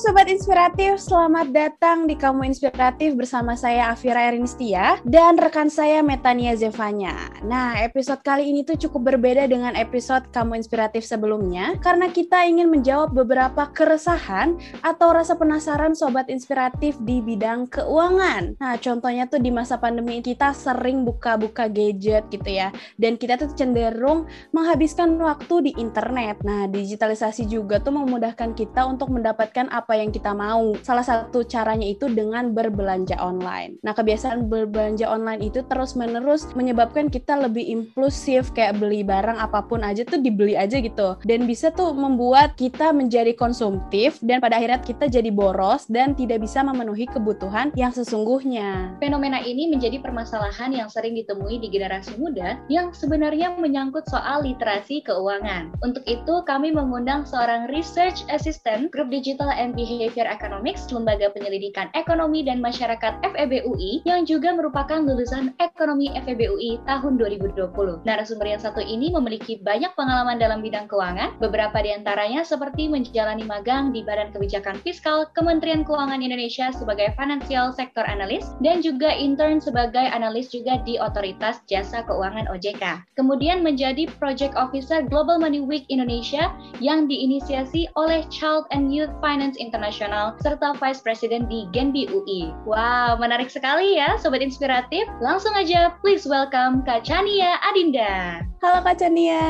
Sobat Inspiratif, selamat datang di Kamu Inspiratif bersama saya Afira Erinistia dan rekan saya Metania Zevanya. Nah, episode kali ini tuh cukup berbeda dengan episode Kamu Inspiratif sebelumnya karena kita ingin menjawab beberapa keresahan atau rasa penasaran Sobat Inspiratif di bidang keuangan. Nah, contohnya tuh di masa pandemi kita sering buka-buka gadget gitu ya, dan kita tuh cenderung menghabiskan waktu di internet. Nah, digitalisasi juga tuh memudahkan kita untuk mendapatkan apa apa yang kita mau. Salah satu caranya itu dengan berbelanja online. Nah, kebiasaan berbelanja online itu terus-menerus menyebabkan kita lebih impulsif kayak beli barang apa pun aja tuh dibeli aja gitu. Dan bisa tuh membuat kita menjadi konsumtif dan pada akhirnya kita jadi boros dan tidak bisa memenuhi kebutuhan yang sesungguhnya. Fenomena ini menjadi permasalahan yang sering ditemui di generasi muda yang sebenarnya menyangkut soal literasi keuangan. Untuk itu, kami mengundang seorang research assistant grup digital and Behavior Economics, Lembaga Penyelidikan Ekonomi dan Masyarakat FEB UI, yang juga merupakan lulusan Ekonomi FEB UI tahun 2020. Narasumber yang satu ini memiliki banyak pengalaman dalam bidang keuangan, beberapa di antaranya seperti menjalani magang di Badan Kebijakan Fiskal Kementerian Keuangan Indonesia sebagai Financial Sector Analyst, dan juga intern sebagai analis juga di Otoritas Jasa Keuangan OJK. Kemudian menjadi Project Officer Global Money Week Indonesia yang diinisiasi oleh Child and Youth Finance Internasional, serta Vice President di Genbi UI. Wow, menarik sekali ya Sobat Inspiratif. Langsung aja please welcome Kak Chania Adinda. Halo Kak Chania.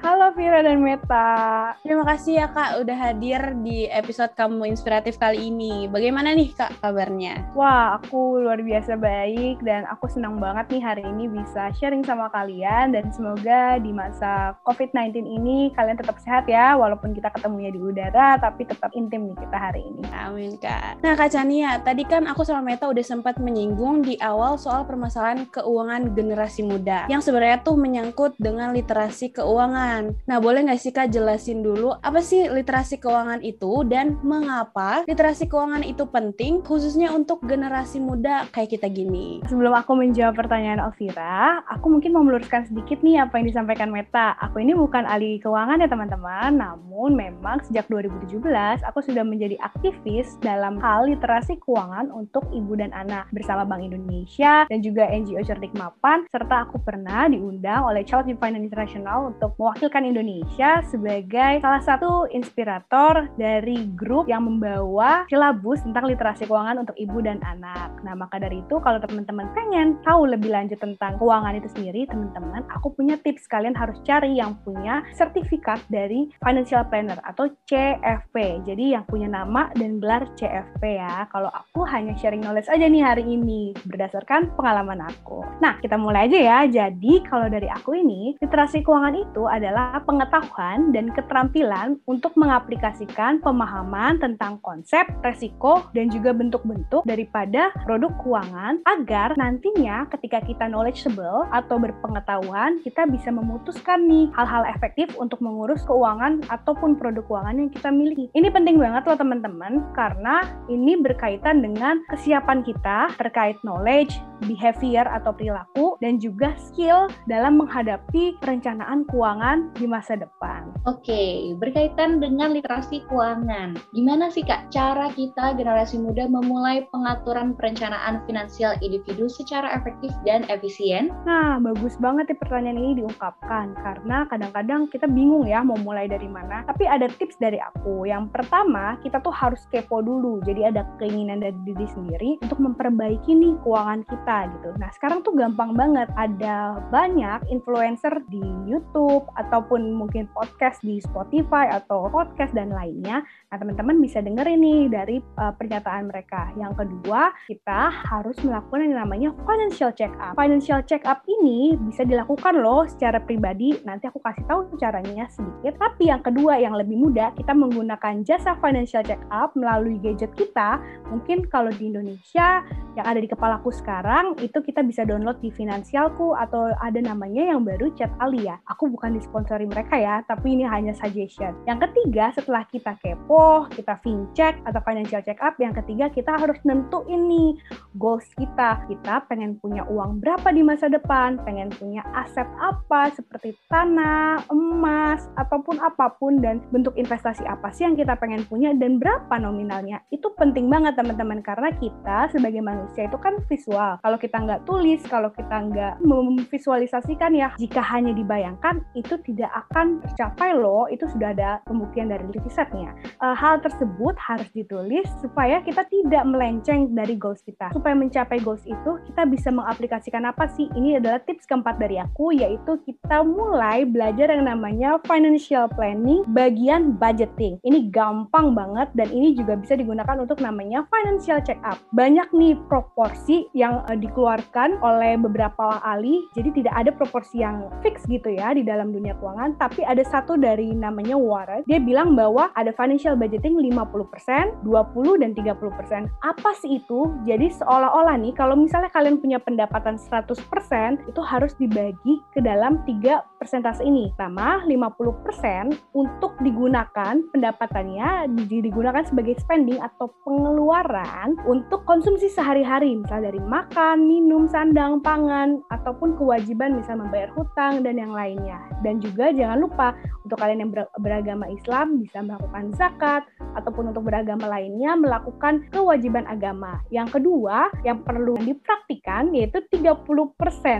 Halo Vira dan Meta. Terima kasih ya Kak udah hadir di episode Kamu Inspiratif kali ini. Bagaimana nih Kak kabarnya? Wah, aku luar biasa baik dan aku senang banget nih hari ini bisa sharing sama kalian dan semoga di masa COVID-19 ini kalian tetap sehat ya walaupun kita ketemunya di udara tapi tetap intim nih kita hari ini. Amin Kak. Nah Kak Chania, tadi kan aku sama Meta udah sempat menyinggung di awal soal permasalahan keuangan generasi muda yang sebenarnya tuh menyangkut dengan literasi keuangan. Nah boleh nggak sih Kak jelasin dulu apa sih literasi keuangan itu dan mengapa literasi keuangan itu penting khususnya untuk generasi muda kayak kita gini? Sebelum aku menjawab pertanyaan Alvira, aku mungkin mau meluruskan sedikit nih apa yang disampaikan Meta. Aku ini bukan ahli keuangan ya teman-teman, namun memang sejak 2017 aku sudah menjadi aktivis dalam hal literasi keuangan untuk ibu dan anak bersama Bank Indonesia dan juga NGO Cerdik Mapan serta aku pernah diundang oleh Child Finance International untuk mewakilkan Indonesia sebagai salah satu inspirator dari grup yang membawa silabus tentang literasi keuangan untuk ibu dan anak. Nah, maka dari itu kalau teman-teman pengen tahu lebih lanjut tentang keuangan itu sendiri, teman-teman, aku punya tips kalian harus cari yang punya sertifikat dari financial planner atau CFP. Jadi yang punya nama dan gelar CFP ya. Kalau aku hanya sharing knowledge aja nih hari ini berdasarkan pengalaman aku. Nah, kita mulai aja ya. Jadi, kalau dari aku ini, literasi keuangan itu adalah pengetahuan dan keterampilan untuk mengaplikasikan pemahaman tentang konsep, resiko, dan juga bentuk-bentuk daripada produk keuangan agar nantinya ketika kita knowledgeable atau berpengetahuan, kita bisa memutuskan nih hal-hal efektif untuk mengurus keuangan ataupun produk keuangan yang kita miliki. Ini penting banget loh teman-teman karena ini berkaitan dengan kesiapan kita terkait knowledge, behavior atau perilaku dan juga skill dalam menghadapi perencanaan keuangan di masa depan. Oke, berkaitan dengan literasi keuangan. Gimana sih Kak cara kita generasi muda memulai pengaturan perencanaan finansial individu secara efektif dan efisien? Nah, bagus banget nih pertanyaan ini diungkapkan karena kadang-kadang kita bingung ya mau mulai dari mana. Tapi ada tips dari aku. Yang pertama, kita kita tuh harus kepo dulu. Jadi ada keinginan dari diri sendiri untuk memperbaiki nih keuangan kita gitu. Nah sekarang tuh gampang banget. Ada banyak influencer di YouTube ataupun mungkin podcast di Spotify atau podcast dan lainnya. Nah teman-teman bisa dengerin nih dari uh, pernyataan mereka. Yang kedua kita harus melakukan yang namanya financial check up. Financial check up ini bisa dilakukan loh secara pribadi. Nanti aku kasih tahu caranya sedikit. Tapi yang kedua yang lebih mudah kita menggunakan jasa financial check up melalui gadget kita, mungkin kalau di Indonesia yang ada di kepalaku sekarang itu kita bisa download di Finansialku atau ada namanya yang baru Chat Alia. Aku bukan disponsori mereka ya, tapi ini hanya suggestion. Yang ketiga, setelah kita kepo, kita check atau financial check up, yang ketiga kita harus nentuin nih goals kita. Kita pengen punya uang berapa di masa depan, pengen punya aset apa seperti tanah, emas, ataupun apa pun dan bentuk investasi apa sih yang kita pengen punya dan berapa nominalnya. Itu penting banget teman-teman karena kita sebagai manusia itu kan visual. Kalau kita nggak tulis, kalau kita nggak memvisualisasikan ya, jika hanya dibayangkan itu tidak akan tercapai loh. Itu sudah ada pembuktian dari risetnya. E, hal tersebut harus ditulis supaya kita tidak melenceng dari goals kita. Supaya mencapai goals itu kita bisa mengaplikasikan apa sih? Ini adalah tips keempat dari aku yaitu kita mulai belajar yang namanya financial planning bagian budgeting. Ini gampang banget dan ini juga bisa digunakan untuk namanya financial check up. Banyak nih proporsi yang uh, dikeluarkan oleh beberapa ahli. Jadi tidak ada proporsi yang fix gitu ya di dalam dunia keuangan, tapi ada satu dari namanya Warren. Dia bilang bahwa ada financial budgeting 50%, 20 dan 30%. Apa sih itu? Jadi seolah-olah nih kalau misalnya kalian punya pendapatan 100%, itu harus dibagi ke dalam tiga persentase ini. Pertama, 50% untuk digunakan pendapatannya digunakan sebagai spending atau pengeluaran untuk konsumsi sehari-hari, misalnya dari makan, minum, sandang, pangan, ataupun kewajiban misalnya membayar hutang dan yang lainnya. Dan juga jangan lupa untuk kalian yang beragama Islam bisa melakukan zakat ataupun untuk beragama lainnya melakukan kewajiban agama. Yang kedua, yang perlu dipraktikan yaitu 30%.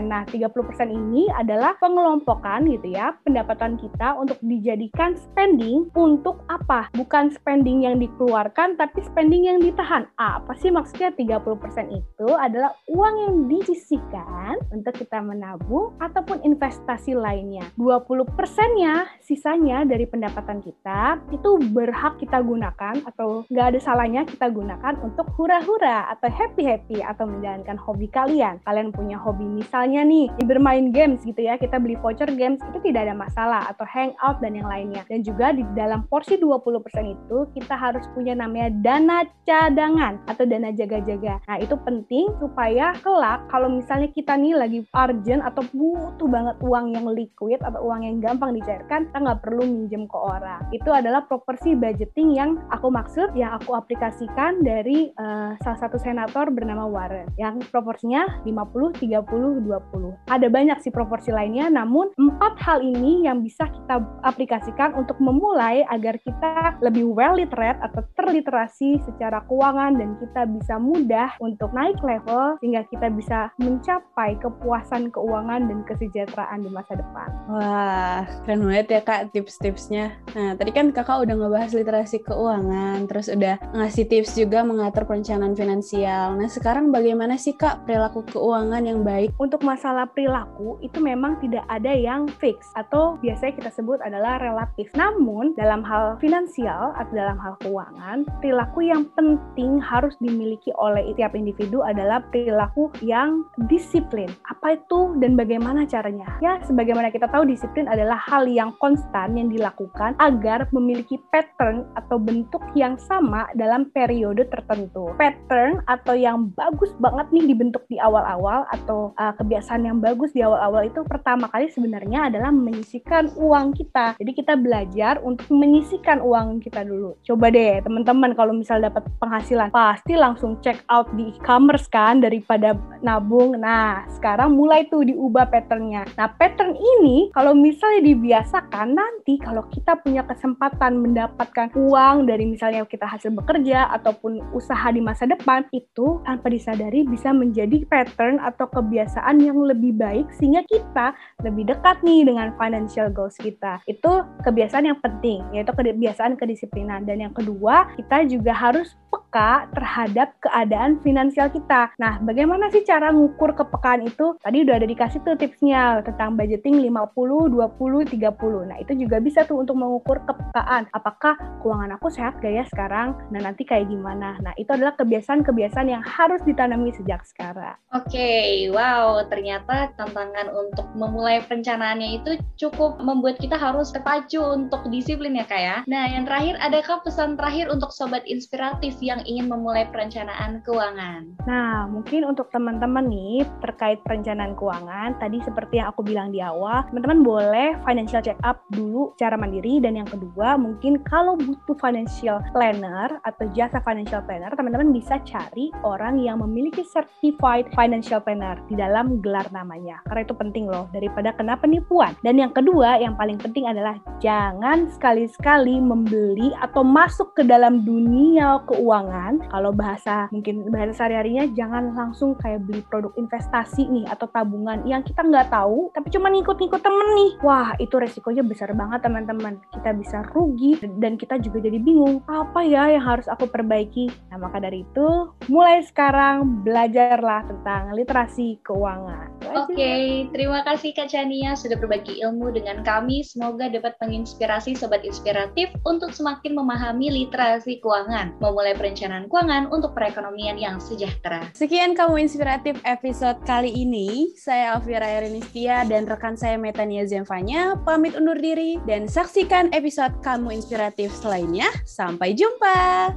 Nah, 30% ini adalah pengelompokan gitu ya, pendapatan kita untuk dijadikan spending untuk apa? Bukan spending yang dikeluarkan tapi spending yang ditahan. Apa sih maksudnya 30% itu adalah uang yang disisihkan untuk kita menabung ataupun investasi lainnya. 20%-nya sisanya dari pendapatan kita itu berhak kita gunakan atau nggak ada salahnya kita gunakan untuk hura-hura atau happy-happy atau menjalankan hobi kalian. Kalian punya hobi misalnya nih bermain games gitu ya, kita beli voucher games itu tidak ada masalah atau hangout dan yang lainnya. Dan juga di dalam porsi 20% itu kita harus punya namanya dana cadangan atau dana jaga-jaga. Nah, itu penting supaya kelak kalau misalnya kita nih lagi urgent atau butuh banget uang yang liquid atau uang yang gampang dicairkan, kita nggak perlu minjem ke orang. Itu adalah proporsi budgeting yang aku maksud, yang aku aplikasikan dari uh, salah satu senator bernama Warren, yang proporsinya 50, 30, 20. Ada banyak sih proporsi lainnya, namun empat hal ini yang bisa kita aplikasikan untuk memulai agar kita lebih well literate atau terliterasi secara keuangan dan kita bisa mudah untuk naik level sehingga kita bisa mencapai kepuasan keuangan dan kesejahteraan di masa depan. Wah, keren banget ya Kak tips-tipsnya. Nah, tadi kan Kakak udah ngebahas literasi keuangan, terus udah ngasih tips juga mengatur perencanaan finansial. Nah, sekarang bagaimana sih Kak perilaku keuangan yang baik? Untuk masalah perilaku, itu memang tidak ada yang fix atau biasanya kita sebut adalah relatif. Namun, dalam hal finansial atau dalam hal keuangan, perilaku yang penting harus dimiliki oleh setiap individu adalah perilaku yang disiplin. Apa itu dan bagaimana caranya? Ya, sebagaimana kita tahu disiplin adalah hal yang konstan yang dilakukan agar memiliki pattern atau bentuk yang sama dalam periode tertentu. Pattern atau yang bagus banget nih dibentuk di awal-awal atau uh, kebiasaan yang bagus di awal-awal itu pertama kali sebenarnya adalah menyisikan uang kita. Jadi kita belajar untuk menyisikan uang kita dulu. Coba deh teman-teman kalau misal dapat penghasilan pasti langsung check out di e-commerce kan daripada nabung. Nah, sekarang mulai tuh diubah patternnya. Nah, pattern ini kalau misalnya dibiasakan nanti kalau kita punya kesempatan mendapatkan uang dari misalnya kita hasil bekerja ataupun usaha di masa depan itu tanpa disadari bisa menjadi pattern atau kebiasaan yang lebih baik sehingga kita lebih dekat nih dengan financial goals kita. Itu kebiasaan yang penting yaitu kebiasaan kedisiplinan dan yang kedua kita juga harus peka terhadap keadaan finansial kita. Nah, bagaimana sih cara ngukur kepekaan itu? Tadi udah ada dikasih tuh tipsnya tentang budgeting 50, 20, 30. Nah, itu juga bisa tuh untuk mengukur kepekaan. Apakah keuangan aku sehat gak ya sekarang? Nah, nanti kayak gimana? Nah, itu adalah kebiasaan-kebiasaan yang harus ditanami sejak sekarang. Oke, okay, wow. Ternyata tantangan untuk memulai perencanaannya itu cukup membuat kita harus terpacu untuk disiplin ya, Kak ya? Nah, yang terakhir, adakah pesan terakhir untuk sobat inspiratif yang ingin memulai perencanaan keuangan? Nah, mungkin untuk teman-teman nih terkait perencanaan keuangan, tadi seperti yang aku bilang di awal, teman-teman boleh financial check up dulu secara mandiri dan yang kedua mungkin kalau butuh financial planner atau jasa financial planner, teman-teman bisa cari orang yang memiliki certified financial planner di dalam gelar namanya. Karena itu penting loh daripada kena penipuan. Dan yang kedua, yang paling penting adalah jangan sekali-sekali membeli atau masuk ke dalam dunia keuangan. Kalau bahasa mungkin bahasa sehari-harinya jangan langsung kayak beli produk investasi nih atau tabungan yang kita nggak tahu tapi cuma ngikut-ngikut temen nih. Wah, itu resikonya besar banget teman-teman. Kita bisa rugi dan kita juga jadi bingung apa ya yang harus aku perbaiki. Nah, maka dari itu mulai sekarang belajarlah tentang literasi keuangan. Oke, okay, terima kasih Kak Chania sudah berbagi ilmu dengan kami. Semoga dapat menginspirasi sobat inspiratif untuk semakin memahami literasi keuangan, memulai perencanaan keuangan untuk perekonomian yang sejahtera. Sekian kamu inspiratif episode kali ini. Saya Alvira Erinistia dan rekan saya Metania Zemfanya pamit undur diri dan saksikan episode kamu inspiratif selainnya. Sampai jumpa.